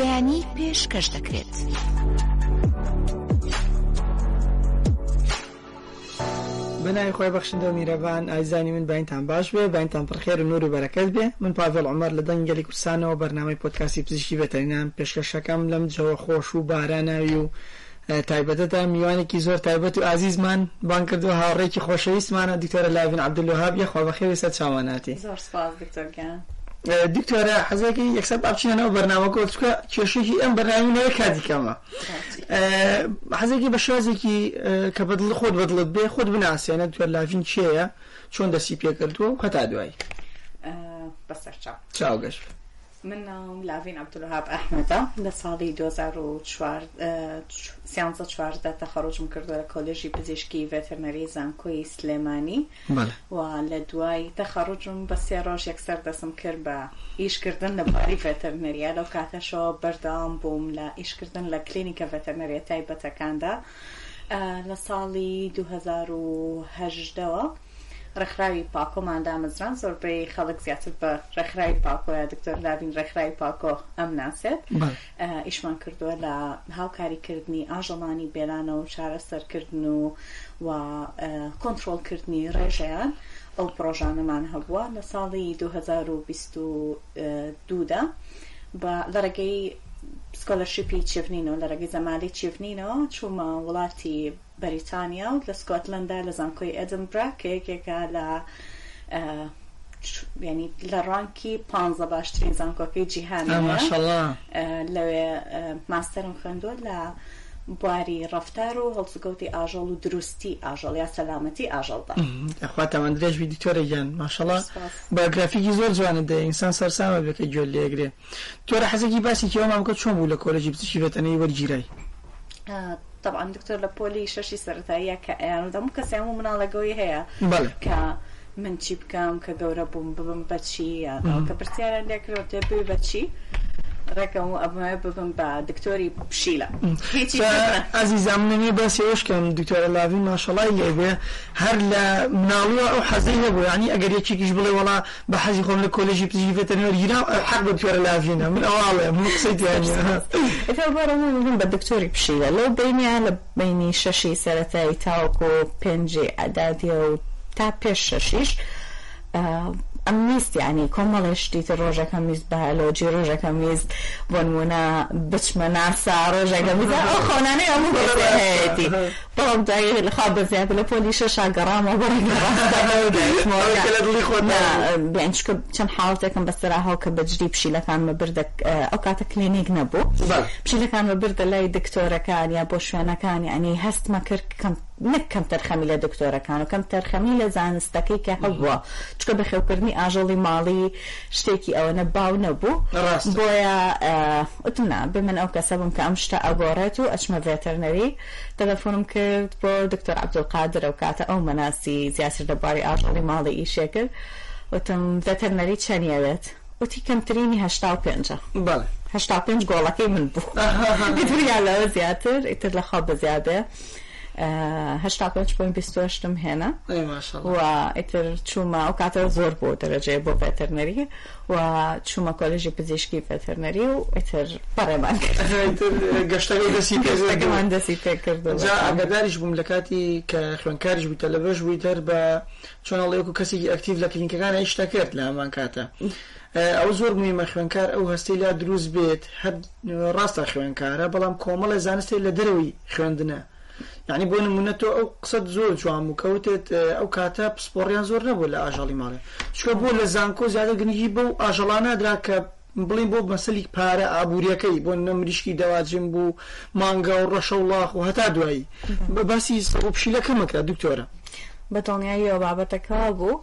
بەیانی پێشکەش دەکرێت. بنای خۆی بەخشندە و میرەبان ئایزانی من باینتان باش بێ باینتان پرخێر و نور و بەرەکەت بێ من پاڤڵ عمر لە دەنگەلی کورسانەوە بەرنامەی پۆتکاسی پزیشکی بەتەرینان پێشکەشەکەم لەم جەوە خۆش و باراناوی و تایبەتە میوانێکی زۆر تایبەت و ئازیزمان بان کردو هاوڕێکی خۆشەویستمانە دیکتۆرە لاوین عبدلوها بێ خۆ بەخێوی سەر چاواناتی زۆر سپاس دکتۆرگان. دکتۆرە حەزێکی یەکسەر باچینەوە بەرنامەکە چکە کێشێکی ئەم بەرنامینەوە کاتیکەمە حەزێکی بە شازێکی کە بەدڵ خۆت بەدڵت بێ خۆت بناسیێنە دوێر لاڤین چێە چۆن دەسی پێکردووە و هەتا دوایی بەسەر چاو چاو گەشت. من ناوم لاڤین عبدولهاب ئەحمەدا لە ساڵی 2014 تەخەڕۆژم کردو لە کۆلژی پزیشکی ڤتەرنەری زانکۆی سلێمانی و لە دوای تەخەڕۆژم بە سێ ڕۆژ یەکسەر دەسم کرد بە ئیشکردن لە باری ڤتەرنەریە لەو کاتەشەوە بەرداوام بووم لە ئیشکردن لە کلینیکە ڤتەرنەریە تایبەتەکاندا لە ساڵی 2010ەوە. ڕخراوی پاکۆمان دامەزران زۆربەی خەڵک زیاتر بە ڕخراوی پاکۆە دکتۆر لاوین ڕخراوی پاکۆ ئەم ناسێت ئیشمان کردووە لە هاوکاریکردنی ئاژەڵانی بێرانە و چارەسەرکردن و و کۆنتترۆلکردنی ڕێژەیان ئەو پرۆژانەمان هەبووە لە ساڵی 2022دا بە لەرەگەی سکۆلەرشیپی چێفنینەوە لە ڕێگەی زەمالی چێفنینەوە چوومە وڵاتی بەریتانیا و لە سکۆتلندا لە زانکۆی ئەدمبرا کەیەکێکە لە ینی لە ڕانکی پ باشترین زانکۆکەی جیهان لەوێ ماستەرم خوێندوە لە بواری ڕفتار و هەڵسوگەوتی ئاژەڵ و دروستی ئاژەڵ یا سەلامەتی ئاژەڵدا خواتەوان درێژوی دیتۆرە گیان ماشەڵە بەگرافیکی زۆر جوانە دە ئینسان سەرسامە بکە گوێ لێگرێ تۆرە حەزێکی باسی کێوە مامکە چۆن بوو لە کۆلژی پزیشکی بەتەنەی وەرگیرای طبعا دكتور لبولي شاشي سرتايا كأيان دم كسيامو منا لقوي هي ك من چی بکەم کە گەورە بووم ببم بەچی کە پرسیاران لێکرەوە تێ بێ بەچی rekao mu, pa doktori pšila. عزیزم نمی بس یوش کم دکتور لاوی ماشاءالله لیبه هر لا منالو او حزی هبو یعنی اگر یکی کیش بلی والا به حزی خون لکولجی پزیجی فتنور ینا حق دکتور لاوی نه من اواله من قصیت یعنی اتا بارا من مهم با دکتوری پشیلا، لو بینی على بینی ششی سرطایی تاوکو پنجی عدادی و تا پیش ششیش ئەم نیست یعنی کۆمەڵێشتی تر ڕۆژەکەم ویست بەلۆجی ڕۆژەکەم ویست بۆنمونە بچمە ناسا ڕۆژەکە خۆنانەی هەموو بەڵێتی بەڵام دای لەخوا بەزیاد لە پۆلیشە شاگەڕامە بەڕێنچکە چەند حاڵتێکم بەسەراهاو کە بەجدی پشیلەکانمە بردە ئەو کاتە کلینیک نەبوو پشیلەکانمە بردە لای دکتۆرەکان یا بۆ شوێنەکانی ئەنی هەستمە کرد کەم نەک کەم تەرخەمی لە دکتۆرەکان و کەم تەرخەمی لە زانستەکەی کە هەبووە چکە بە خێوکردنی ئاژەڵی ماڵی شتێکی ئەوەنە باو نەبوو بۆیە وتنا ب من ئەو کەسە بم کە ئەم شتە ئەگۆڕێت و ئەچمە ڤێتەرنەری تەلەفۆنم کرد بۆ دکتۆر عبدولقادر ئەو کاتە ئەو مناسی زیاتر دەباری ئاژەڵی ماڵی ئیشێ کرد وتم ڤێتەرنەری چەندەوێت وتی کەمترینی هشتا و پێنجە هشتا پێنج گۆڵەکەی من بوو لەوە زیاتر ئیتر لەخوا بە زیادێ. هشتا پێنج پوین بیستوەشتم هێنا و ئیتر چوومە ئەو کاتە زۆر بۆ دەرەجێ بۆ ڤێتەرنەری و چوومە کۆلژی پزیشکی ڤێتەرنەری و ئیتر پەڕێمان گەشتەکەمان دەسی پێ کرد ئەگەداریش بووم لە کاتی کە خوێنکاریش بوویتە لە بەش بوویتر بە چۆنەڵێک و کەسێکی ئەکتیو لە کلینکەکان هیچ دەکرد لە ئەمان کاتە. ئەو زۆر مویمە خوێنکار ئەو هەستی لا دروست بێت هەر ڕاستە خوێنکارە بەڵام کۆمەڵی زانستی لە دەروی خوێندنە یعنی بۆ نمونە تۆ ئەو قسەت زۆر جوام و کەوتێت ئەو کاتە پسپۆڕیان زۆر نەبوو لە ئاژەڵی ماڵێ چکە بۆ لە زانکۆ زیادە گرنگی بەو ئاژەڵانەدرا کە بڵین بۆ مەسەلی پارە ئابوووریەکەی بۆ نەمریشکی دەواجم بوو مانگە و ڕەشە وڵاخ و هەتا دوایی بە باسی سەڕۆپشیلەکە مەکرا دکتۆرە بە تۆنیاییەوە بابەتەکە بوو.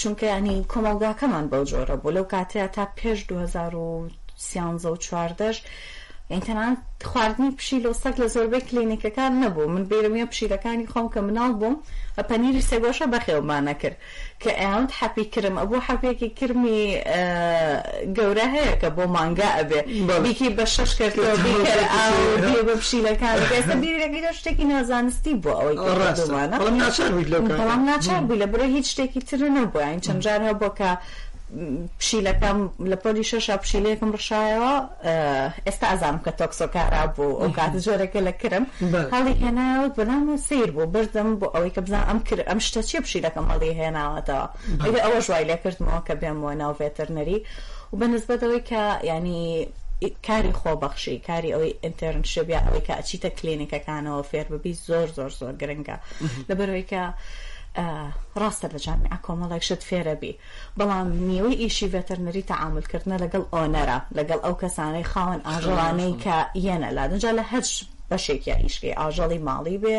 چونکە ینی کۆمەلگاکەمان بەو جۆرە بۆ لەو کاتەیە تا پێش 2013 چواردەش ئینتەنان خواردنی پشی لۆسەک لە زۆربەی کلینیکەکان نەبوو من بێرمە پشیلەکانی خۆم کە مناڵ بووم ئە پەنیری سەگۆشە بەخێومانە کرد کە ئەوند حەپی کرم ئەبوو حەپێکی کرمی گەورە هەیە کە بۆ مانگا ئەبێ بیکی بە شش کرد بە پشیلەکان بیرەکەدا شتێکی نازانستی بوو ئەوەی ناچار بوو لە برە هیچ شتێکی تر نەبووە چەند جارە بۆ کە پشیلەکەم لە پۆلی شەشە پشیلەکەم ڕشایەوە ئێستا ئازام کە تۆکسۆکارا بوو ئەو کات زۆرەکە لە کرم هەڵی هێناوە بەنامە سیر بوو بردم بۆ ئەوەی کە بزان ئەم کرد ئەم شتە چی پشیلەکەم هەڵی هێناوەتەوە ئەگە ئەوە ژوای لێ کردمەوە کە بێمەوە ناو ڤێتەرنەری و بەنسبەتەوەی کە ینی کاری خۆبەخشی کاری ئەوەی ئینتەرنشبیا ئەوەی کە ئەچیتە کلینیکەکانەوە فێر ببی زۆر زۆر زۆر گرنگە لەبەرەوەی کە ڕاستە لە جامعە کۆمەڵێکشت فێرەبی بەڵام نیوەی ئیشی ڤێتەرنەری تەعاملکردنە لەگەڵ ئۆنەرە لەگەڵ ئەو کەسانەی خاوەن ئاژەڵانەی کە یەنە لادنجا لە هەچ بەشێک یا ئیشکی ئاژەڵی ماڵی بێ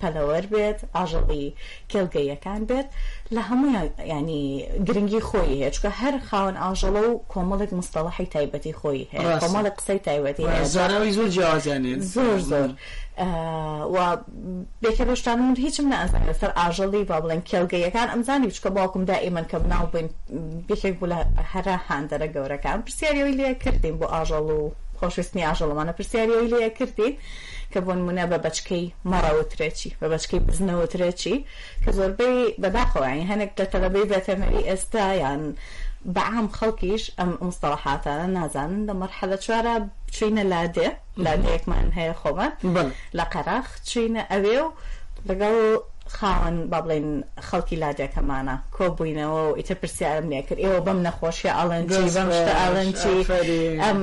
پەلەوەەر بێت ئاژەڵی کێلگەیەکان بێت لە هەموو ینی گرنگی خۆی هەیە چکە هەر خاون ئاژەڵە و کۆمەڵێک مستەڵحی تایبەتی خۆی هەیە کۆمەڵە قسەی تایبەتی زارەوەی زۆر جیازیانێت زۆر زۆر و بێکە بەشتانمون هیچم نازانێت سەر ئاژەڵی با بڵێن کێلگەیەکان ئەمزانی بچکە باوکم دائیمەن کە بناو بین بێکێک بوو لە هەرا هاندەرە گەورەکان پرسیارەوەی لێ کردین بۆ ئاژەڵ و خۆشویستنی ئاژەڵەمانە پرسیاری لێ کردی کە بۆن منە بە بەچکەی مەڕەوترێکی بە بەچکەی بزنەوەترێکی کە زۆربەی بەداخۆی هەنێک لە تەلەبەی بەتەمەری ئێستا یان بەعام خەڵکیش ئەم مستەڵحاتانە نازانن لە مەرحەلە چوارە بچینە لادێ لادێکمان هەیە خۆمە لە قەراخ چینە ئەوێ و لەگەڵ خاوەن با بڵێن خەڵکی لاجەکەمانە کۆبووینەوە و ئیتر پرسیارم نێکرد ئێوە بەم نەخۆشی ئاڵەنجیڵەنجی ئەم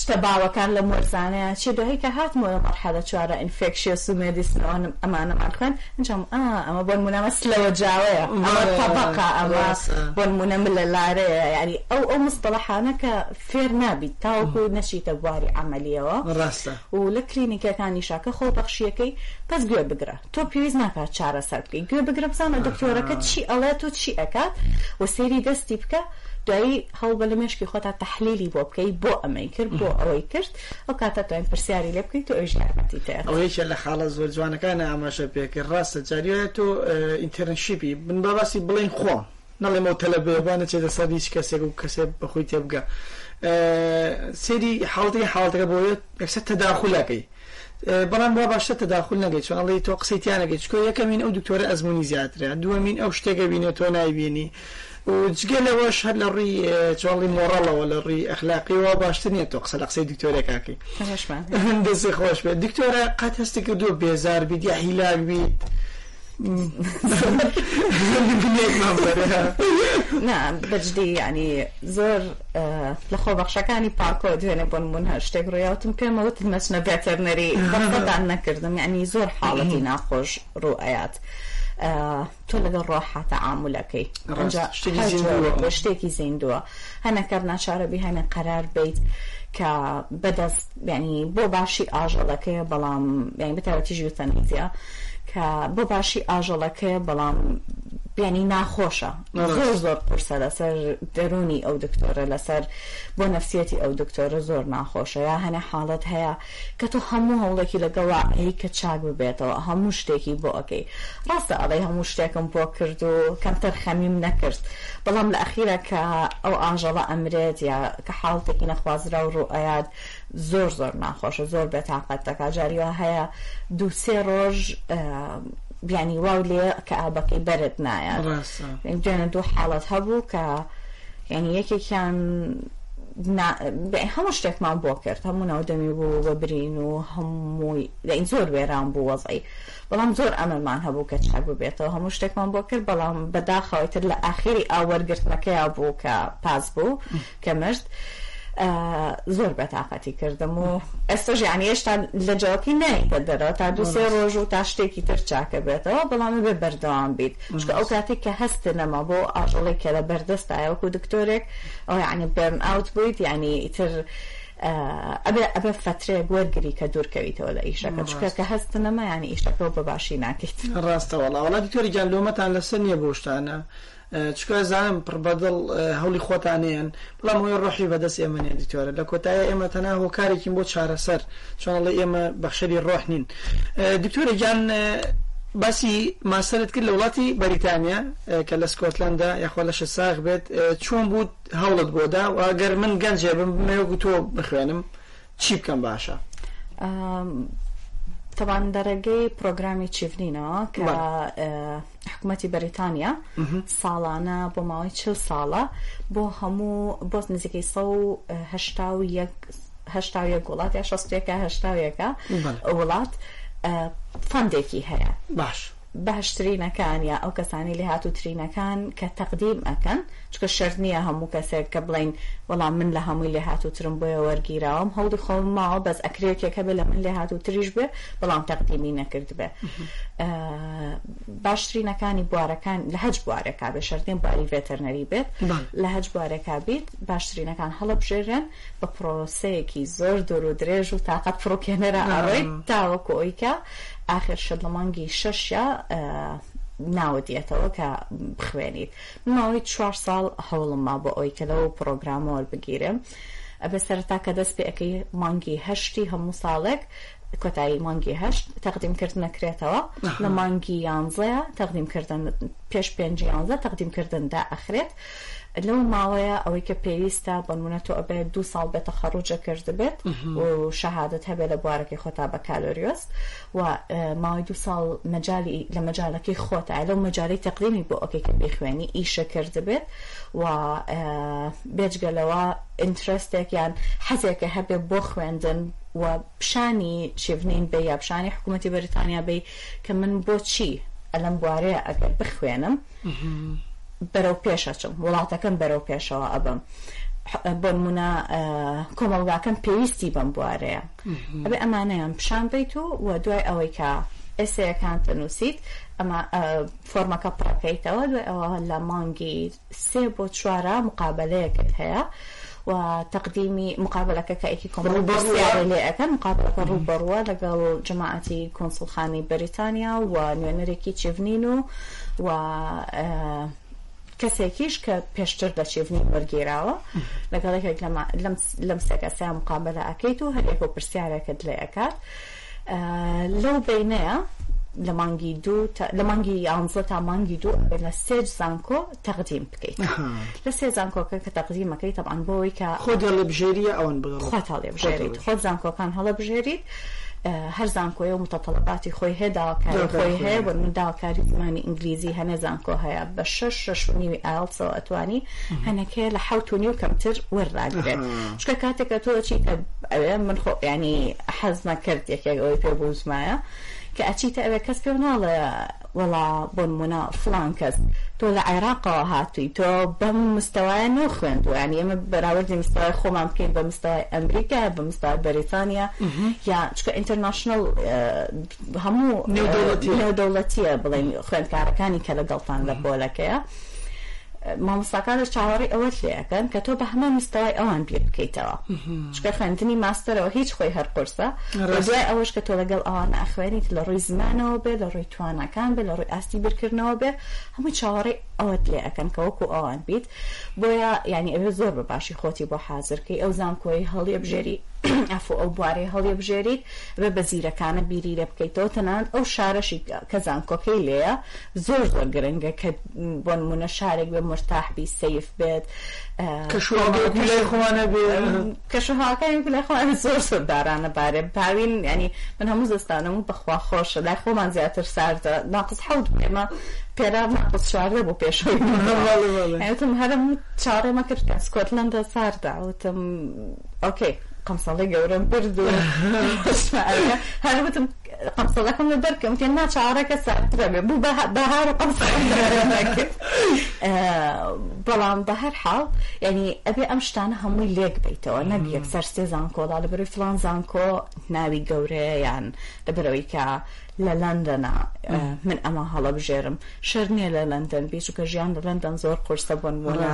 شتە باوەکان لە مۆرزانەیە چی دوهیکە هاتمەوە مەرحەلە چوارە ئینفێکشیس و مێدیسنەوەن ئەمانەمانکەن ئەنجام ئەمە بۆن منەمە سلەوە جاوەیە ئەمە تەبقا ئەمە بۆن منە لە لارەیە یعنی ئەو ئەو مستەڵەحانەکە فێر نابیت تاوەکو نەشیتە بواری عملیەوە ڕاستە و لە کلینیکەکانی شاکە خۆ بەخشیەکەی پس گوێ بگرە تۆ پێویست ناکات چارە چارەسەر بکەین توێ بگرە بزانە دکتۆرەکە چی ئەڵێت و چی ئەکات و سێری دەستی بکە دوایی هەڵبە لە مشکی خۆتا تحلیلی بۆ بکەیت بۆ ئەمەی کرد بۆ ئەوەی کرد ئەو کاتە توان پرسیاری لێ بکەیت و ئەوژارمەتی تێ ئەوەیشە لە خاڵە زۆر جوانەکانە ئاماشە پێکرد ڕاستە جاریێت تۆ ئینتەرنشیپی من بەباسی بڵین خۆم نەڵێمەوە تەلەبێبانە چێتە سەر هیچ کەسێک و کەسێ بەخۆی تێبگە سێری حڵتی حڵتەکە بۆیە یەکسەر تەداخولەکەی بەڵام با باشە تەداخل نەگەیت چون ئەڵی تۆ قسەیتیان نەگەیت چکۆ یەکەمین ئەو دکتۆرە ئەزمموی زیاترە دووەمین ئەو شتێکە بینێت تۆ نایبیێنی جگە لەوەش هەر لە ڕی چۆڵی مۆڕەڵەوە لە ڕی ئەخلاقیەوە باشتر نیە تۆ قسە لە قسەی دکتۆرێکاکی هەندسی خۆش بێت دکتۆرە قەت هەستی کردو بێزار بیت یا هیلاک بیت نا بەجدی ینی زۆر لە خۆبەخشەکانی پارکۆ دوێنێ بۆن بوون هە شتێک ڕویاوتم پێمەوت مەچنە بێتەرنەری بەدان نەکردم ینی زۆر حاڵەتی ناخۆش ڕوئات. تۆ لەگەڵ ڕۆحاتە ئامولەکەی شتێکی زیندووە هەنەکەر ناچارەبی هەنە قەرار بیت کە بەدەست بینی بۆ باشی ئاژەڵەکەی بەڵام بتەوەتیژی و تەنیزیە کە بۆ باشی ئاژەڵەکەی بەڵام ینی ناخۆشە زۆر زۆر پرسە لەسەر دەرونی ئەو دکتۆرە لەسەر بۆ نفسیەتی ئەو دکتۆرە زۆر ناخۆشە یا هەنە حاڵت هەیە کە تۆ هەموو هەوڵێکی لەگەڵا هەیە کە چاک ببێتەوە هەموو شتێکی بۆ ئەەکەی ڕاستە ئەڵی هەموو شتێکم بۆ کرد و کەمتەر خەمیم نەکرد بەڵام لە ئەخیرە کە ئەو ئاژەڵە ئەمرێت یا کە حاڵتێکی نەخوازرا و ڕوئات زۆر زۆر ناخۆشە زۆر بێتاقەت دەکا جاریوە هەیە دووسێ ڕۆژ بیانی واو لێ کە ئابەکەی بەرت نایە دوێنە دوو حاڵەت هەبوو کە یعنی یەکێکیان هەموو شتێکمان بۆ کرد هەموو ناودەمی بوو بە برین و هەمووی دەین زۆر وێران بوو وەزی بەڵام زۆر ئەمەمان هەبوو کە چاک ببێتەوە هەموو شتێکمان بۆ کرد بەڵام بەداخەوەی تر لە ئاخری ئاوەرگرتەکەیا بوو کە پاس بوو کە مشت. زۆر بەتاقەتی کردم و ئێستا ژیانی هێشتا لە جاوکی نیتە دەرەوە تا دو سێ ڕۆژ و تا شتێکی تر چاکە بێتەوە بەڵامی بێ بەردەوام بیت چکە ئەو کاتێک کە هەستە نەما بۆ ئاژەڵێک کە لە بەردەستایەوەکو دکتۆرێک ئەو یعنی بەرن ئاوت بوویت ینی ئیتر ئەبێ ئەبە فترێ وەرگری کە دوورکەویتەوە لە ئیشەکە چکە کە هەست نەمایانی ئیشەکە بە باشی ناکەیت ڕاستەوەڵا وڵاتی تۆری گیانلومەتان لەسەر نییە بۆشتانە چکە زانم پڕ بەدڵ هەولی خۆتانیان بڵام وی ڕۆحی بەدەست ئێمە نێدیتۆرە لە کۆتایە ئێمە تەنا هۆکارێکیم بۆ چارەسەر چۆنڵە ئێمە بەخشەری ڕۆحنین دکتۆرە گیان باسی ماسەرت کرد لە وڵاتی بەریتانیا کە لە سکۆتلندا یخوا لە شەساغ بێت چۆن بوو هەوڵت بۆدا واگەر من گەنجێ بم مێوەگو تۆ بخوێنم چی بکەم باشە تەوان دەرەگەی پرۆگرامی چیفنینەوە کە حکوومەتی بەریتانیا ساڵانە بۆ ماوەی چل ساڵە بۆ هەموو بۆ نزیکەی سە و هشتا و یەک هشتا یەک وڵات یا شەستێکە هشتا یەکە وڵات فندێکی هەیە باش باشترینەکان یا ئەو کەسانی لە هاتووترینەکان کە تەقدیم ئەکەن چکە شەر نییە هەموو کەسێک کە بڵین وەڵام من لە هەمووی لێ هاتووترم بۆیە وەرگیراوم هەودی خۆم ماوە بەس ئەکرێکێکە بێ لە من لێ هاتوو تریش بێ بەڵام تەقدیمی نەکرد بێ باشترینەکانی بوارەکان لە هەج بوارەکە بێ شەردێن باری ڤێتەرنەری بێت لە هەج بوارەکە بیت باشترینەکان هەڵبژێرێن بە پرۆسەیەکی زۆر دۆر و درێژ و تااقەت فڕۆکێنەرە ئەڕێ تاوەکۆیکە آخر شەدڵمانگی شەشە ناوە دێتەوە کە بخوێنیت ماوەی چوار ساڵ هەوڵمما بۆ ئەوی کە لەو پرۆگرامەوە بگیرم بە سەرتا کە دەست پێەکەی مانگی هەشتی هەموو ساڵێک کۆتایی مانگی هەشت تەقدیمکردن نەکرێتەوە لە مانگی یانزەیە تەقدیمکردن پێش پێنج یانزە تەقدیمکردندا ئەخرێت لەو ماوەیە ئەوەی کە پێویستە بەنمونە تۆ ئەبێت دو ساڵ بێتە خەڕوجە کرد بێت و شەهادت هەبێت لە بوارەکەی خۆتا بە کالۆریۆست و ماوەی دو ساڵ مەجای لە مەجالەکەی خۆتە لەو مەجای تەقلیمی بۆ ئۆکەی کە بخوێنی ئیشە کرد بێت و بێجگەلەوە ئینترستێک یان حەزێکە هەبێ بۆ خوێندن و پیشانی شێڤنین بێ یا پیشانی حکوومەتتی بەریتانیا بی کە من بۆچی ئەلم بوارەیە ئەگەر بخوێنم بەرەو پێش ئەچم وڵاتەکەم بەرەو پێشەوە ئەبم. بۆ منە کۆمەڵگاکەم پێویستی بەم بوارەیە ئەبێ ئەمانەیان پیشان بیت و وە دوای ئەوەی کە ئێسەیەکان بنووسیت ئەمە فۆرمەکە پڕەکەیتەوە دوای ئەوە لە مانگی سێ بۆ چوارە مقابلەیەکت هەیە و تەقدیمی مقابلەکە کەیکی کۆمەڵبەسیارە لێەکە مقابلەکە ڕووبڕوە لەگەڵ جماعەتی کۆنسڵخانی بریتانیا و نوێنەرێکی چڤنین و و کەسێکیش کە پێشتر بە چێڤنی وەرگێراوە لەگەڵێکێک لەم سەکەسە مقابلە ئەکەیت و هەرێک و پرسیارەکەت لێ ئەکات لەو بینەیە لە مانگی دوو لە مانگی یانزە تا مانگی دوو لە سێج زانکۆ تەقدیم بکەیت لە سێ زانکۆکە کە تەقدیمەکەی تەبان بۆەوەی کە خۆ لە بژێریە ئەوەن بڵێت خۆت هەڵێ بژێریت خۆت زانکۆکان هەڵە بژێریت هەر زانکۆی و متەطلباتی خۆی هەیە داواکاری خۆی هەیە بۆ من داواکاری زمانی ئینگلیزی هەنە زانکۆ هەیە بە شش شش نیوی ئالسەوە ئەتوانی هەنەکەیە لە حوت و نیو کەمتر وەرراگرێت چکە کاتێکە تۆ چی ئەوێ من خۆ ینی حەزمە کرد یەکێک ئەوی پێ بوزمایە کە ئەچیتە ئەوێ کەس پێ ناڵە وڵا بۆ نمونە فلان کەس تۆ لە عێراقەوە هاتووی تۆ بەم مستەوایە نێ خوێندوە ینی ئمە بەراوردی مستەوای خۆمان بکەین بە مستەوای ئەمریکا بە مستەوای بەریتانیا یا چکە ئینتەرناشنل هەموو نێودەوڵەتیە بڵێن خوێندکارەکانی کە لەگەڵتان لە بۆلەکەیە. مامۆستاکانش چاوەڕی ئەوەت لێەکەن کە تۆ بە هەمە مستەوای ئەوان پێ بکەیتەوە چکە خوێندنی ماستەرەوە هیچ خۆی هەر قرسە ڕزای ئەوەش کە تۆ لەگەڵ ئەوان ئەخوێنیت لە ڕووی زمانەوە بێ لە ڕووی توانەکان بێ لە ڕووی ئاستی برکردنەوە بێ هەموو چاوەڕی ئەوەت لێ ئەەکەن کە وەکو ئەوان بیت بۆیە ینی ئەوێ زۆر بە باشی خۆتی بۆ حازرکەی ئەو زانکۆی هەڵی بژێری ئەفۆ ئەو بوارەی هەڵێبژێریت بە بەزیرەکانە بیری لە بکەیتەوە تەنان ئەو شارەشی کەزان کۆکەی لەیە زۆر زۆر گرنگە کە بۆ نمونە شارێک بە مرتاحبی سیف بێت کەشوانە کەشوهاکانی لەخواانە زۆر سەردارانە بارێ پاوین ینی من هەموو زستانم و بەخوا خۆشە لای خۆمان زیاتر ساردە ناقز حوت بێمە پێرا ناقز شارە بۆ پێشەوەیتم هەرم چارەمە کرد سکۆتلندە سارداوتم ئۆکەی. قەمسەڵی گەورم برد و هەروتم قەمسەڵەکەم لە دەرکەم تێ ناچارەکە ساترە بێ بوو بەهار و قەمسە بەڵام بە هەر حاڵ ینی ئەبێ ئەم شتانە هەمووی لێک بیتەوە نەب یەکسەر سێ زانکۆدا لە بەروی فلان زانکۆ ناوی گەورەیان لەبەرەوەی کە لە لەندەنا من ئەمە هەڵە بژێرم شەر نییە لە لەندەن بچووکە ژیان لە لەندەن زۆر قرسە بوون بۆە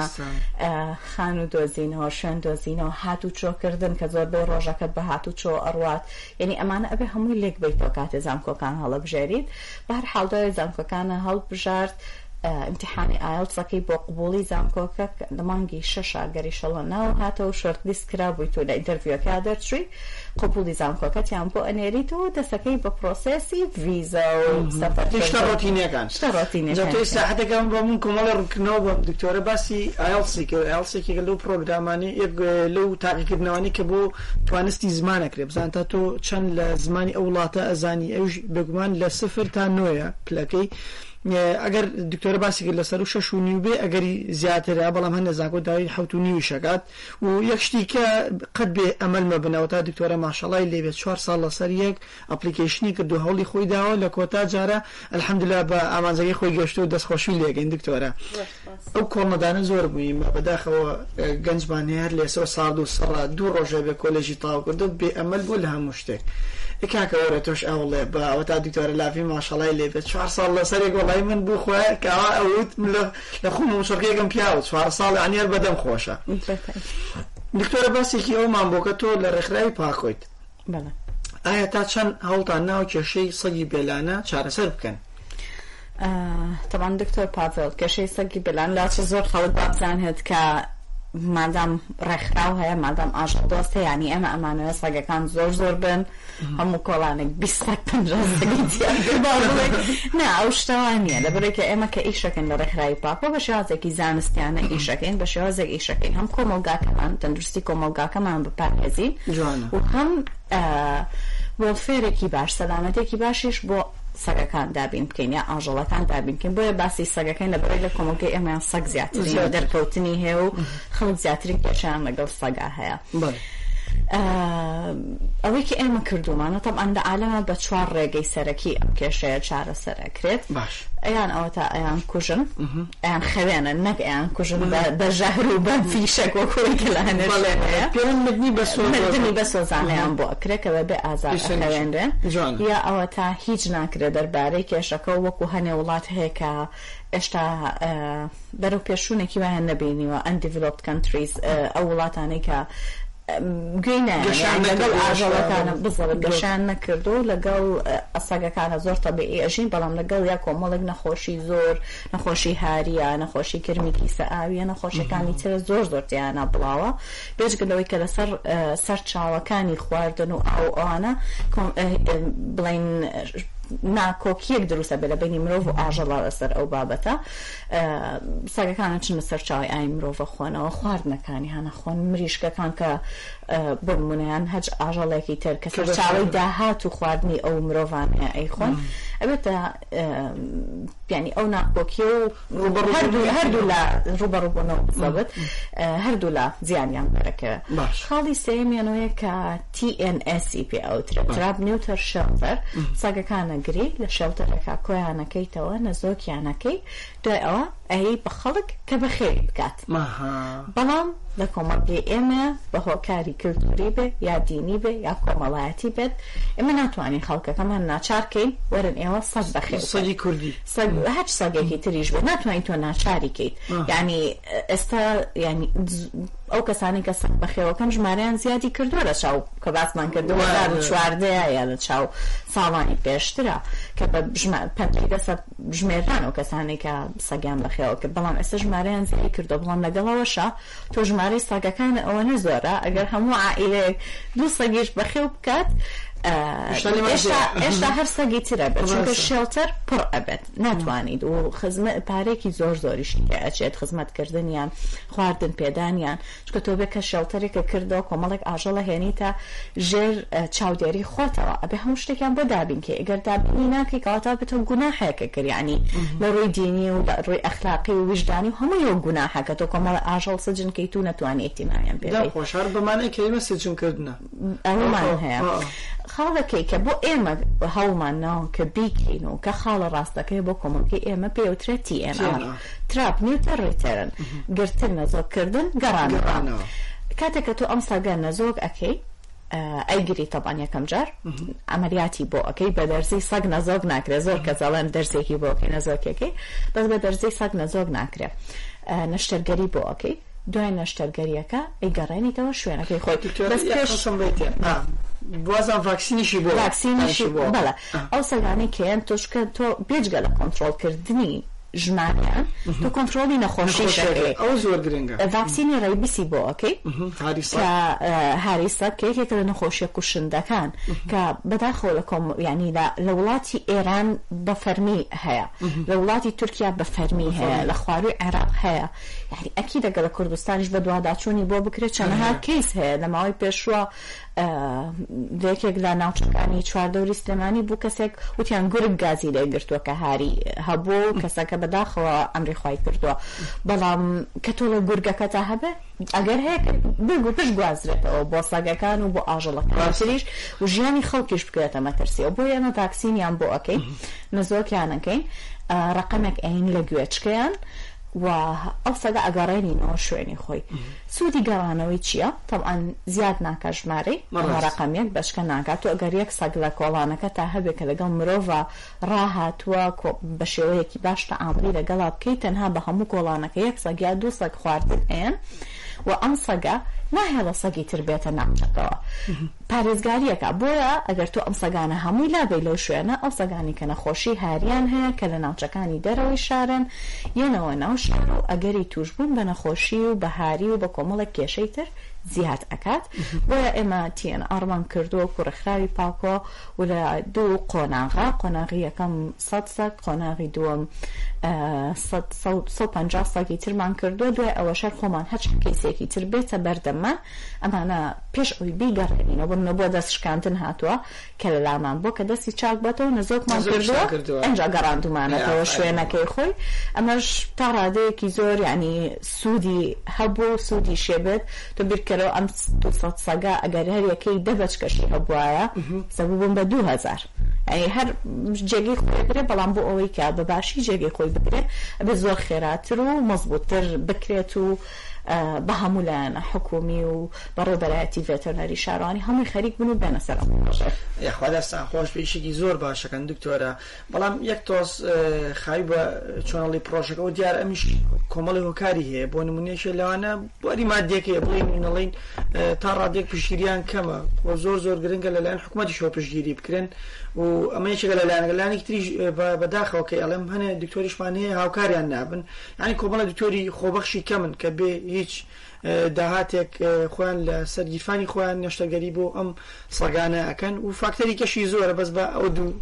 خان و دۆزینەوە شوێن دۆزینەوە هات و چۆکردن کە زۆر بۆ ڕۆژەکەت بە هات و چۆ ئەڕوات یعنی ئەمانە ئەبێ هەمووی لێک بیت تۆ کاتێ زانکۆکان هەڵە بژێریت بار حڵدای زانکۆکانە هەڵ بژارد ئەمتحانی ئایلسەکەی بۆ قوبولی زانکۆکە دەمانگی شەشا گەریشەڵە ناو هاتەوە شەرتلیست کرا بووی تۆ لە ئینتەویەکە دەرچوی قوبولی زانکۆکەتیان بۆ ئەنێریتەوە دەسەکەی بە پرۆسسی ڤیزە ڕۆتینەکان ساحەتەکان بۆ من کۆمەڵە ڕکنەوە بە دکتۆرە باسی ئایلسی کە ئایلسێکێکە لەو پرۆگرامانی لەو تاقیکردنەوەی کە بۆ توانستی زمانەکرێ بزان تا تۆ چەند لە زمانی ئەو وڵاتە ئەزانی ئەوش بگومان لە سفر تا نوۆیە پلەکەی ئەگەر دکتۆرە باسی کرد لەسەر و شەش و نیوبێ ئەگەری زیاترە بەڵام هەندە زانکۆ داوی حوت و نیوی شکات و یەکشتی کە قەت بێ ئەمەلمە بنەوە تا دکتۆرە ماشەڵای لێبێت چوار ساڵ لەسەر یەک ئەپلیکیشنی کرد و هەوڵی خۆی داوە لە کۆتا جارە ئەلحەمدلا بە ئامانزەی خۆی گەشت و دەستخۆشی لێگەین دکتۆرە ئەو کۆمەدانە زۆر بووین بەداخەوە گەنجبان هەر لێسەوە ساڵ و سەڕ دوو ڕۆژە بێ کۆلێژی تاو کردت بێ ئەمەل بوو لە هەموو شتێک. کاکە وەرە تۆش ئەوڵێ بەوە تا دیکتۆرە لافی ماشەڵای لێ بێ چوار ساڵ لە سەرێک وڵی من بوو خۆە کەوا ئەوت لە خۆم شڕگەکەم پیاوە چوار ساڵ ئەنیێر بەدەم خۆشە دکتۆرە باسێکی ئەومان بۆکە تۆ لە ڕێکخراوی پاکۆیت ئایا تا چەند هەڵتان ناو کێشەی سەگی بێلانە چارەسەر بکەن. تەوان دکتۆر پاڤل کەشەی سەگی بلان لاچە زۆر خەڵک بابزان هێت کە مردم رخ راو های مردم عاشق یعنی اما اما نوست وگه کن زور زور بند همون کلانه بیستر پنج ها زدگی دیگه بابوده که نه عاشق تو همینه که اما که ایشکن شکن به رخ رای پاپا باشه یا از یکی زن است یعنی ای شکن باشه یا از یکی ای شکن هم کمالگاک هم تندرستی کمالگاک هم هم بپر از و هم ولفیر یکی باش سلامتی یکی باشش با سەگەکان دابین بکەین یا ئاژەڵەکان دابین بکەین بۆیە باسی سەگەکەین لەبەر لە کۆمەکەی ئەمیان سەگ زیاتر دەرکەوتنی هەیە و خەڵک زیاترین کێشیان لەگەڵ سەگا هەیە. ئەوەیکە ئێمە کردومانە تەمەندە ئالەمە بە چوار ڕێگەی سەرەکی ئەم کێشەیە چارە سەرەکرێت باش ئەیان ئەوە تا ئەیان کوژن ئەیان خەوێنە نەک ئەیان کوژن بە ژەهر و بە فیشەکۆکۆیکە لە هەنێنی بەسوردنی بە سۆزانیان بۆ ئەکرێکەوە بێ ئازار خەوێنرێن یا ئەوە تا هیچ ناکرێت دەربارەی کێشەکە وەکو هەنێ وڵات هەیەکە ئێشتا بەرەو پێشوونێکی وایان نەبینیوە ئەندیڤلوپت کەنتریز ئەو وڵاتانی کە گوێنەکانە بزڵ گەشان نەکردو و لەگەڵ ئەسەگەکانە زۆر تەبیعی ئەژین بەڵام لەگەڵ یا کۆمەڵک نەخۆشی زۆر نەخۆشی هاریە نەخۆشی کرمی کیسە ئاویە نەخۆشیەکانی ترە زۆر زۆر تیانە بڵاوە بێژگلەوەی کە لەسەر سەر چاوەکانی خواردن و ئەو ئەوانە بڵین ناکۆکیەک دروستە بە لە بینی مرۆڤ و ئاژەڵا لەسەر ئەو بابەتە سەگەکانە چنە سەرچاوی ئای مرۆڤە خۆنەوە خواردنەکانی هەنە خۆن مریشکەکان کە بمونیان هەج ئاژەڵێکی تر کە سەرچاوی داهات و خواردنی ئەو مرۆڤان ئەی خۆن ئەبێتە پیانی ئەو ناکۆکی و هەردوو لە ڕوبەڕووبوونەوەبت هەردوو لە زیانیان بەرەکە خاڵی سێمیانەوەیە کە TNSCP ئەوترە تراب نیوتەر شەڵەر ساگەکانە نەگری لە شەوتەرەکە کۆیانەکەیتەوە نەزۆکیانەکەی دوای ئەوە ئەهی بە خەڵک کە بە خێری بکات بەڵام لە کۆمەڵگەی ئێمە بە هۆکاری کللتوری بێ یا دینی بێ یا کۆمەڵایەتی بێت ئێمە ناتوانین خەڵکەکەمان ناچارکەین وەرن ئێوە سەد بەخێ سەدی کوردی هەچ سەگێکی تریش بێ ناتوانین تۆ ناچاریکەیت ینی ئێستا ینی ئەو کەسانی کە سەد بەخێوەکەم ژمارەیان زیادی کردووە لە چاو کە باسمان کردووە چواردەیە یا لە چاو ساڵانی پێشترا کە بە ژمێران ئەو کەسانی کە سەگیان بەخێەوە کرد بەڵام ئێستا ژمارەیان زیری کردو بڵام لەگەڵەوەشە تۆ ژمارەی ساگەکان ئەوە نە زۆرە ئەگەر هەموو عائلەیە دوو سەگیش بەخێو بکات ئێشتا هەر سەگی ترە بێت چونکە شێڵتەر پڕ ئەبێت ناتوانید و خزمە پارێکی زۆر زۆریشی ئەچێت خزمەتکردنیان خواردن پێدانیان چکە تۆ بێ کە شێڵتەرێکە کردەوە کۆمەڵێک ئاژەڵە هێنیتە ژێر چاودێری خۆتەوە ئەبێ هەموو شتێکیان بۆ دابین کێ ئەگەر دابینی ناکەی کەڵاتا بێتەوە گوناهەیەکە کردیانی لە ڕووی دینی و ڕووی ئەخلاقی و وژدانی و هەموو یو گوناهەکە تۆ کۆمەڵە ئاژەڵ سجنکەی تو ناتوانێتی مایان پێ خۆشار بمانە کەمە سجنکردە ئەومان هەیە خاڵەکەی کە بۆ ئێمە هەڵمان ناون کە بیکەین و کە خاڵە ڕاستەکەی بۆ کۆمەڵکی ئێمە پێوترێتی ئێمە تراپ نیوتە ڕێتەرن گرتن نەزۆکردن گەڕانەوە کاتێک کە تۆ ئەم ساگەن نەزۆک ئەکەی ئەیگری تەبان یەکەم جار ئەمەریاتی بۆ ئەەکەی بە دەرزی سەگ نەزۆک ناکرێت زۆر کە زەڵێن دەرزێکی بۆکەی نەزۆکەکەی بەس بە دەرزی سەگ نەزۆک ناکرێت نەشتەرگەری بۆ ئەەکەی دوای نەشتەرگەریەکە ئەیگەڕێنیتەوە شوێنەکەی خۆی بازم ڤاکسینیشی بۆ ڤاکسینیشی بۆ بەڵە ئەو سەگانەی کێن تۆشکە تۆ بێجگە لە کۆنتترۆلکردنی ژمانیان تۆ کۆنتترۆلی نەخۆشی ئەو زۆر گرنگە ڤاکسینی ڕێبیسی بۆ ئۆکەی هاریسە کێکێکە لە نەخۆشیە کوشندەکان کە بەداخۆ لە کۆم ینی لە وڵاتی ئێران بە فەرمی هەیە لە وڵاتی تورکیا بە فەرمی هەیە لە خواروی عێراق هەیە یاری ئەکی دەگە لە کوردستانیش بە دوواداچوونی بۆ بکرێت چەندەها کەیس هەیە لە ماوەی پێشوە یەکێک لە ناوچەکانی چواردەوری سلێمانی بوو کەسێک وتیان گورگ گازی لێگرتووە کە هاری هەبوو کەسەکە بەداخەوە ئەمری خی کردووە بەڵام کە تۆ لە گورگەکە تا هەبێ ئەگەر هەیە بگو پش گوازرێتەوە بۆ ساگەکان و بۆ ئاژەڵەکەسریش و ژیانی خەڵکیش بکرێتە مەترسیەوە بۆ یەنە تاکسینیان بۆ ئەەکەی نزۆکیانەکەین ڕقمێک ئەین لە گوێچکیان. و ئەو سەدا ئەگەڕێنینەوە شوێنی خۆی سوودی گەڕانەوەی چییە تەعاان زیاد ناکە ژمارەی ڕقەمیەک بەشکە ناکات و ئەگەر یەک سەگ لە کۆڵانەکە تا هەبێک کە لەگەڵ مرۆڤ ڕاهاتوە بە شێوەیەکی باشتە ئامری لەگەڵا بکەیت تەنها بە هەموو کۆڵانەکە یەک سەگیا دو سەگ خواردن ئێن. و ئەم سەگە ناهێڵە سەگی تر بێتە نامچەکەەوە پارێزگاریەکە بۆیە ئەگەر تو ئەم سەگانە هەمووی لابێ لەو شوێنە ئەو سەگانی کە نەخۆشی هاریان هەیە کە لە ناوچەکانی دەرەوەی شارن یەنەوە ناو شار و ئەگەری توش بوون بە نەخۆشی و بەهاری و بە کۆمەڵە کێشەی تر زیات ئەکات بۆە ئێمە TNRمان کردووە کوڕەخراوی پاکۆ و لە دوو قۆناغا قۆناغی یەکەم سەد سەد قۆناغی دووەم 150 ساگی ترمان کردو دوێ ئەوە شەر خۆمان هەچ کەیسێکی تر بێتە بەردەمە ئەمانە پێش ئەوی بیگەڕێنینەوە بم نەبووە دەست شکاندن هاتووە کە لە لامان بۆ کە دەستی چاک بەتەوە نەزۆکمان کردووە ئەجا گەڕاندومانەتەوە شوێنەکەی خۆی ئەمەش تا ڕادەیەکی زۆر ینی سوودی هەبوو سوودی شێبێت تۆ بیرکە کەرەوە ئەم سەگا ئەگەر هەر یەکەی دەبچکەشی هەبواە سەبوو بم بە 2000 هەر جێگەی خۆی برێ بەڵام بۆ ئەوەی کە بە باشی جێگەی خۆی بگرێ بە زۆر خێراتر و مەزبووتر بکرێت و بە هەموو لایەنە حکومی و بەڕێبەرایەتی ڤێتەرنەری شارانی هەمووی خەریک بن و بێنە سەر یخوادەستان خۆش پێشێکی زۆر باشەکەن دکتۆرە بەڵام یەک تۆس خای بە چۆنەڵی پرۆژەکە و دیار ئەمیش کۆمەڵی هۆکاری هەیە بۆ نمونێشە لەوانە بۆری مادیەکەی بڵین منەڵین تا ڕادێک پشتیریان کەمە بۆ زۆر زۆر گرنگە لەلایەن حکوومەتی شۆ پشتگیری بکرێن و ئەمەیشەکە لەلایەن لەلایەنێک تریش بەداخەوەکەی ئەڵم هەنێ دکتۆریشمان هەیە هاوکاریان نابن ینی کۆمەڵە دکتۆری خۆبەخشی کەمن کە بێ هیچ داهاتێک خۆیان لە سەرگیرفانی خۆیان نەشتەگەری بۆ ئەم سەگانە ئەەکەن و فاکتەری کەشی زۆرە بەس بە ئەو دوو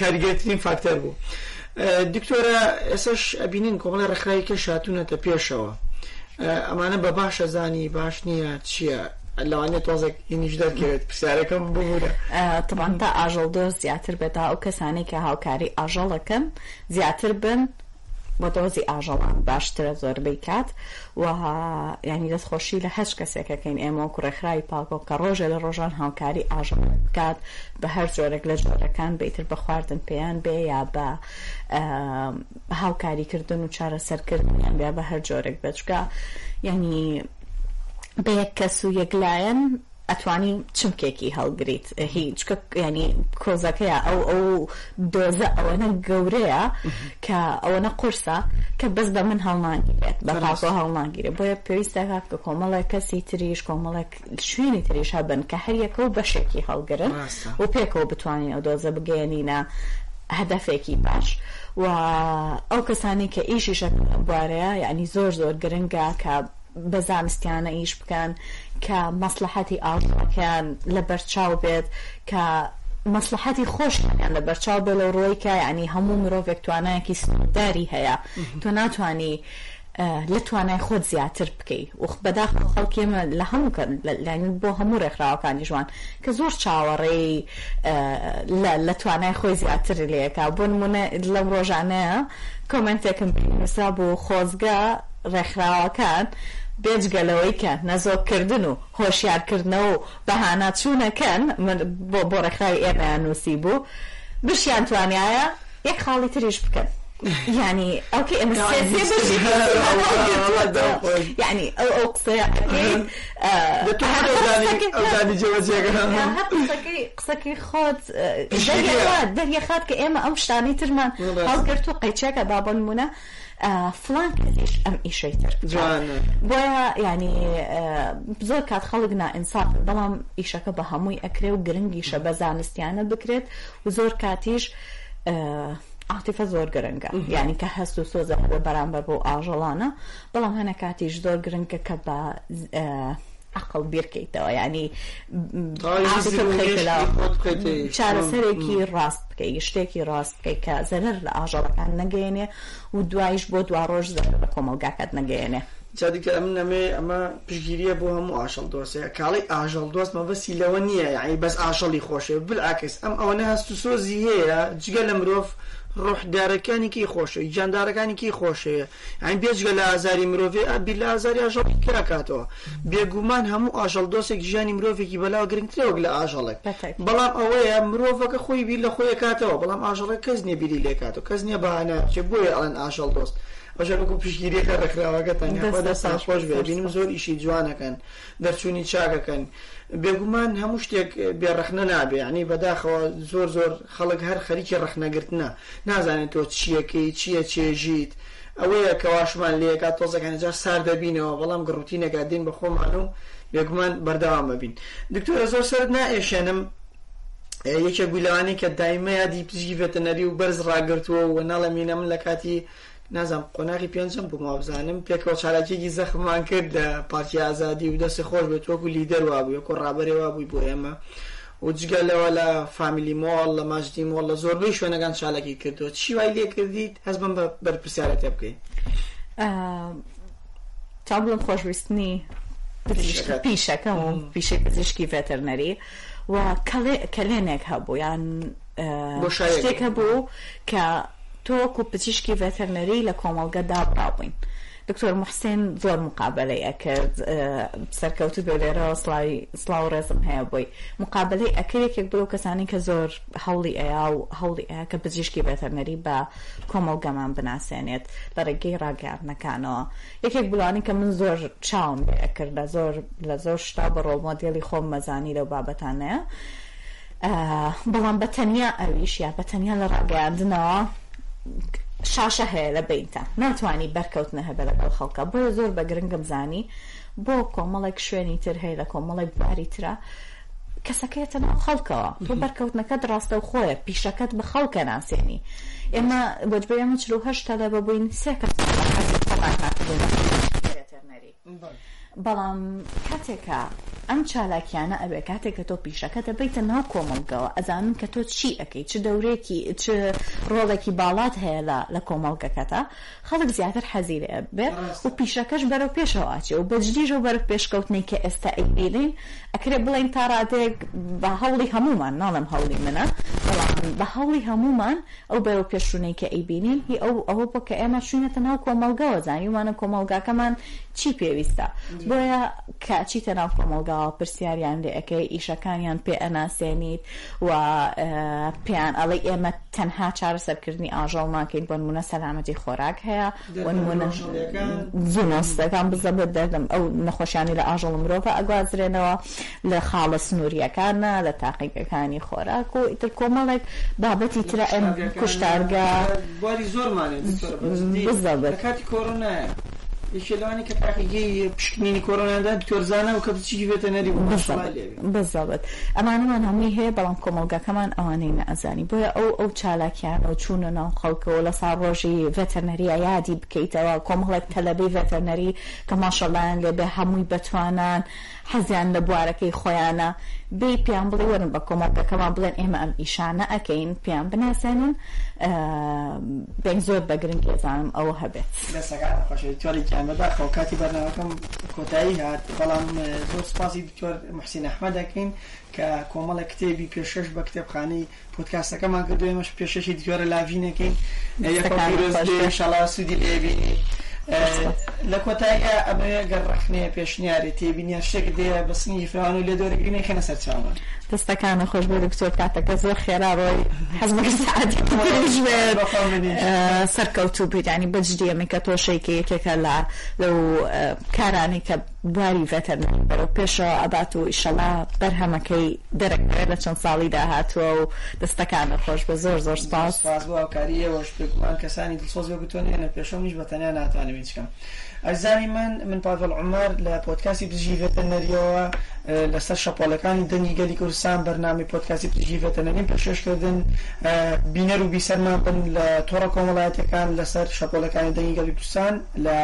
کاریگەترین فاکتەر بوو دکتۆرە ئێسش ئەبینین کۆمەڵە ڕخرایی کە شاتونەتە پێشەوە ئەمانە بە باشە زانی باش نییە چییە لەوانێت تۆزێک هینیش دەگرێت پرسیارەکەم ببووە تباندا ئاژەڵ دۆ زیاتر بێت تا ئەو کەسانی کە هاوکاری ئاژەڵەکەم زیاتر بن بە دۆزی ئاژەڵان باشترە زۆربەی کات وها ینی دەستخۆشی لە هەش کەسێکەکەین ئێمە و کوڕێکخراوی پاکۆ کە ڕۆژێ لە ڕۆژان هاوکاری ئاژەڵ بکات بە هەر جۆرەك لە جۆرەکان بیتر بە خواردن پێیان بێ یا بە هاوکاریکردن و چارە سەرکردنیان بیا بە هەر جۆرەك بچکە ینی بە یەک کەس و یەکلایەن ئەتوانی چمکێکی هەڵگریت هیچ ینی کۆزەکەیە ئەو ئەو دۆزە ئەوەنە گەورەیە کە ئەوەنە قرسە کە بەس بە من هەڵناگیرێت بەڕاستۆ هەڵناگیرێت بۆیە پێویستە هات کە کۆمەڵێک کەسی تریش کۆمەڵێک شوێنی تریش هەبن کە هەریەکە و بەشێکی هەڵگرن و پێکەوە بتوانین ئەو دۆزە بگەێنینە هەدەفێکی باش. و ئەو کەسانی کە ئیشیشە بوارەیە یعنی زۆر زۆر گرنگە کە بە زانستیانە ئیش بکەن کە مەسلحەتی ئاڵەکەیان لە بەرچاو بێت کە مەسلحەتی خۆشیان لە بەرچاو بێ لە ڕۆی کە ینی هەموو مرۆڤێک توانایەکی سداری هەیە تۆ ناتانی لە توانای خۆت زیاتر بکەیت و بەداخ خەڵکێمە لە هەموو بۆ هەموو ڕێکخراوەکانی ژوان کە زۆر چاوەڕێی لە توانای خۆی زیاتر لەکە بۆ نمونە لەم ڕۆژانەیە کۆمنتێکم پێسا بۆ خۆزگە ڕێکخراوەکان بێجگەلەوەی کە نەزۆکردن و هۆشیارکردنەوە و بەهانا چوونەکەن بۆ بۆ ڕێکخای ئێمەیان نووسی بوو بشیان توانایە یەک خاڵی تریش بکەن ینی ئەوکە ئێمە ینی ئەو ئەو قسەکەی خۆت دەریە خات کە ئێمە ئەم شتانی ترمان هەڵگرت و قەیچەکە بابنمونە فلان کەسیش ئەم ئیشەی تر بۆە ینی زۆر کات خەڵک نائینساف بەڵام ئیشەکە بە هەمووی ئەکرێ و گرنگیشە بە زانستیانە بکرێت و زۆر کاتیش عاتیفە زۆر گرنگە یعنی کە هەست و سۆزە بۆ بەرامبەر بۆ ئاژەڵانە بەڵام هەنە کاتیش زۆر گرنگکە کە بە عقل بیرکەیتەوە ینی چارەسەرێکی ڕاست بکەی شتێکی ڕاست بکەی کە زەرەر لە ئاژەڵەکان نەگەێنێ و دوایش بۆ دوا ڕۆژ زەر لە کۆمەلگاکات نەگەێنێ جادیکە ئەم نەمێ ئەمە پشگیریە بۆ هەموو ئاشەڵ دۆسەیە کاڵی ئاژەڵ دۆست مەبەسی لەوە نییە یعنی بەس ئاشەڵی خۆشێ بل ئاکەس ئەم ئەوە نەهست و سۆزی هەیە جگە لە مرۆڤ ڕحدارەکانیکی خۆشەوە جاندارەکانیکی خۆشەیە ئەین بێجگە لە ئازاری مرۆڤێ ئەبی لە ئازاری ئاژەڵی کراکاتەوە بێگومان هەموو ئاژەڵ دۆسێک ژیانی مرۆڤێکی بەلاو گرنگترەوەک لە ئاژەڵێک بەڵام ئەوەیە مرۆڤەکە خۆی بیر لە خۆیکاتەوە بەڵام ئاژەڵە کەس نیە بیری لێکاتەوە کەس نییە بەهانە چێ بۆیە ئەڵەن ئاژەڵ دۆست بەشە بکو پشگیریەکە ڕکراوەکە تەنگەدا ساشۆش ببینم زۆر ئیشی جوانەکەن دەرچوونی چاکەکەن بێگومان هەموو شتێک بێڕەخنە نابێ ینی بەداخەوە زۆر زۆر خەڵک هەر خەریکی ڕەخنەگرتنە نازانێت تۆ چیەکەی چییە چێژیت ئەوەیە کەواشمان لەیەکا تۆزەکان جار سار دەبینەوە بەڵام گڕوتینەکە دین بە خۆمان و بێگومان بەرداوام ببین دکتۆرە زۆر سەر نائێشێنم یەکێک گولانی کە دایمەیە دی پزیبێتە نەری و بەرز ڕاگرتووە و ناڵە مینە من لە کاتی نازانم قۆناغی پێنجم بووم وابزانم پێکەوە چالاکێکی زەخمان کرد لە پارتی ئازادی و دەستی خۆش بێت وەکو لیدەروا بوو کۆ ڕابەرێوا بووی بۆ ئێمە و جگە لەوە لە فامیلی مۆڵ لە ماژدی مۆڵ لە زۆربەی شوێنەکان چالەکی کردووە چی وای لێ کردیت هەز بم بە بەرپسیارە تێ بکەین تا بڵم خۆشویستنی پیشەکەم و پیشەی پزیشکی ڤەتەرنەری و کەلێنێک هەبوو یان شتێک هەبوو کە تۆک و پزیشکی ڤتەرنەری لە کۆمەڵگە دابراوین دکتۆر محسێن زۆر مقابلەی ئەکرد سەرکەوتو بێ لێرەوە سلااو ڕێزم هەیە بۆی مقابلەی ئەکرێکێک بڵو کەسانی کە زۆر هەڵی ئەیا و هەڵی ئەیە کە پزیشکی بەتەرنەری بە کۆمەڵگەمان بناسیێنێت لە ڕێگەی ڕاگەارنەکانەوە یەکێک بڵانی کە من زۆر چاوم ئەکرد لە زۆر لە زۆر شتا بە ڕۆڵمۆدیێلی خۆم مەزانی لەو بابەتانەیە بەڵام بەتەنیا ئەویش یا بەتەنیا لە ڕاگەاندنەوە شاشە هەیە لە بینتە ناتوانانی بەرکەوتنە هەبە لەگەڵ خەڵکە بۆ زۆر بە گرنگم زانی بۆ کۆمەڵێک شوێنی تر هەیە لە کۆمەڵێک بواری ترە کەسەکەیتە ناو خەڵکەوە تۆ بەرکەوتنەکە دراستە و خۆیە پیشەکەت بە خەڵکە ناسێنی ئێمە بۆجبێمە چلو هەشتا لە بەبووین سێ کەس بەڵام کاتێکە ئەم چالاکیانە ئەوێ کاتێک کە تۆ پیشەکە دەبیتە ناو کۆمەلگەوە ئەزانم کە تۆ چی ئەەکەی چ دەورێکی چ ڕۆڵێکی باڵات هەیە لە لە کۆمەڵگەکەتە خەڵک زیاتر حەزیرێ بێ و پیشەکەش بەرەو پێشەواچێ و بەجدیژ و بەرە پێشکەوتنی کە ئێستا ئەیبیین ئەکرێ بڵین تاڕادێک بە هەوڵی هەمومان ناڵم هەوڵی منە بە هەوڵی هەمومان ئەو بەرەو پێشونەی کە ئەیبینین هی ئەو ئەوە بۆ کە ئێمە شوێنێتە ناو کۆمەلگەوە زانیوانە کۆمەلگاکەمان چی پێویستە بۆیە کاچیتە ناو کۆمەلگاوە پرسیاریان لێ ئەەکەی ئیشەکانیان پێ ئەناسێنیت و پێیان ئەڵێ ئێمە تەنها چارەسەرکردنی ئاژەڵ ناکەین بۆ نمونە سەلامەتی خۆراک هەیە زینۆستەکان بزە بە دەردم ئەو نەخۆشیانی لە ئاژەڵ مرۆڤە ئەگوازرێنەوە لە خاڵە سنووریەکانە لە تاقیەکانی خۆراک و ئیتر کۆمەڵێک بابەتی ترە ئەم کوشتارگە زۆرمان کاتی کۆڕۆنایە. یەکی لەوانی کە تاقیگەی پشکنینی کۆرۆنادا دکتۆرزانە و کە بچی بێتە نەری بزەبێت ئەمانەمان هەمووی هەیە بەڵام کۆمەلگاکەمان ئەوانەی نەزانی بۆیە ئەو ئەو چالاکیان ئەو چوونە ناو خەڵکەوە لە ساڕۆژی ڤەتەنەریە یادی بکەیتەوە کۆمەڵێک تەلەبەی ڤەتەنەری کە ماشەڵیان لێبێ هەمووی بتوانان حەزیان لە بوارەکەی خۆیانە بێ پیان بڵێ وەرن بە کۆمەڵکەکەمان بڵێن ئێمە ئەم ئیشانە ئەکەین پیان بناسێنن بێن زۆر بە گرنگ لێزانم ئەوە هەبێت خۆشیری جانبدا خۆکاتی بەرناوەکەم کۆتایی هات بەڵام زۆر سپاسی دکتۆر محسین ئەحمە دەکەین کە کۆمەڵە کتێبی پێشش بە کتێبخانەی پۆتکاستەکەمان کردو ئێمەش پێشەشی دیوارە لاڤینەکەین یەکەڵ سوودی لێبینی لە کۆتاییە ئەمە گەڕخنەیە پێشنیاری تێبینیا شێک دێ بەسنی فراوان و لێ دۆرەگرنی خەنە سەر چاوان دەستەکانە خۆش بۆ دکتۆر کاتەکە زۆر خێراەوەی حەزمەکە سەرکەوتوو بیرانی بەجددی ئەمە کە تۆشێکی یەکێکە لە لەو کارانی کە بواری ڤەتەرنەری بەرەو پێشەوە ئەبات و ئیشەڵا بەرهەمەکەی دەرەکە لە چەند ساڵی داهاتووە و دەستەکانە خۆش بە زۆر زۆر سپاس کاریەوەش پێکوان کەسانی دڵسۆز بتوانێنە پێشەوە نیش بەتەنیا ناتوانێت بچکەم. ئەزانی من من پاڤل عمر لە پۆتکاسی دژی ڤەتەنەریەوە لەسەر شەپۆلەکانی دەنگی گەلی کوردستان بەرنامی پۆتکاسی دژی ڤەتەنەریم پێشێشکردن بینەر و بیسەرمان بن لە تۆڕە کۆمەڵایەتەکان لەسەر شەپۆلەکانی دەنگی گەلی کوردستان لە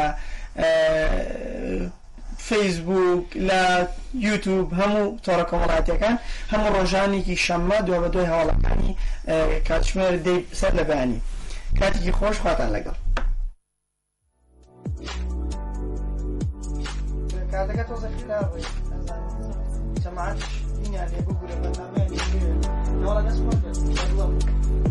فەیسبوک لە یوتوب هەموو تۆڕەکە وڵاتیەکان هەموو ڕۆژانێکی شەممە دو بە دوی هەوڵەکانی کاتژمێر دەی سەر لە بەیانی کاتێکی خۆش خواتان لەگەڵ کاتەکە تۆزە خلافش سەماعش دینیان لێ بگورە بەنامەیە نەوەڵە دەست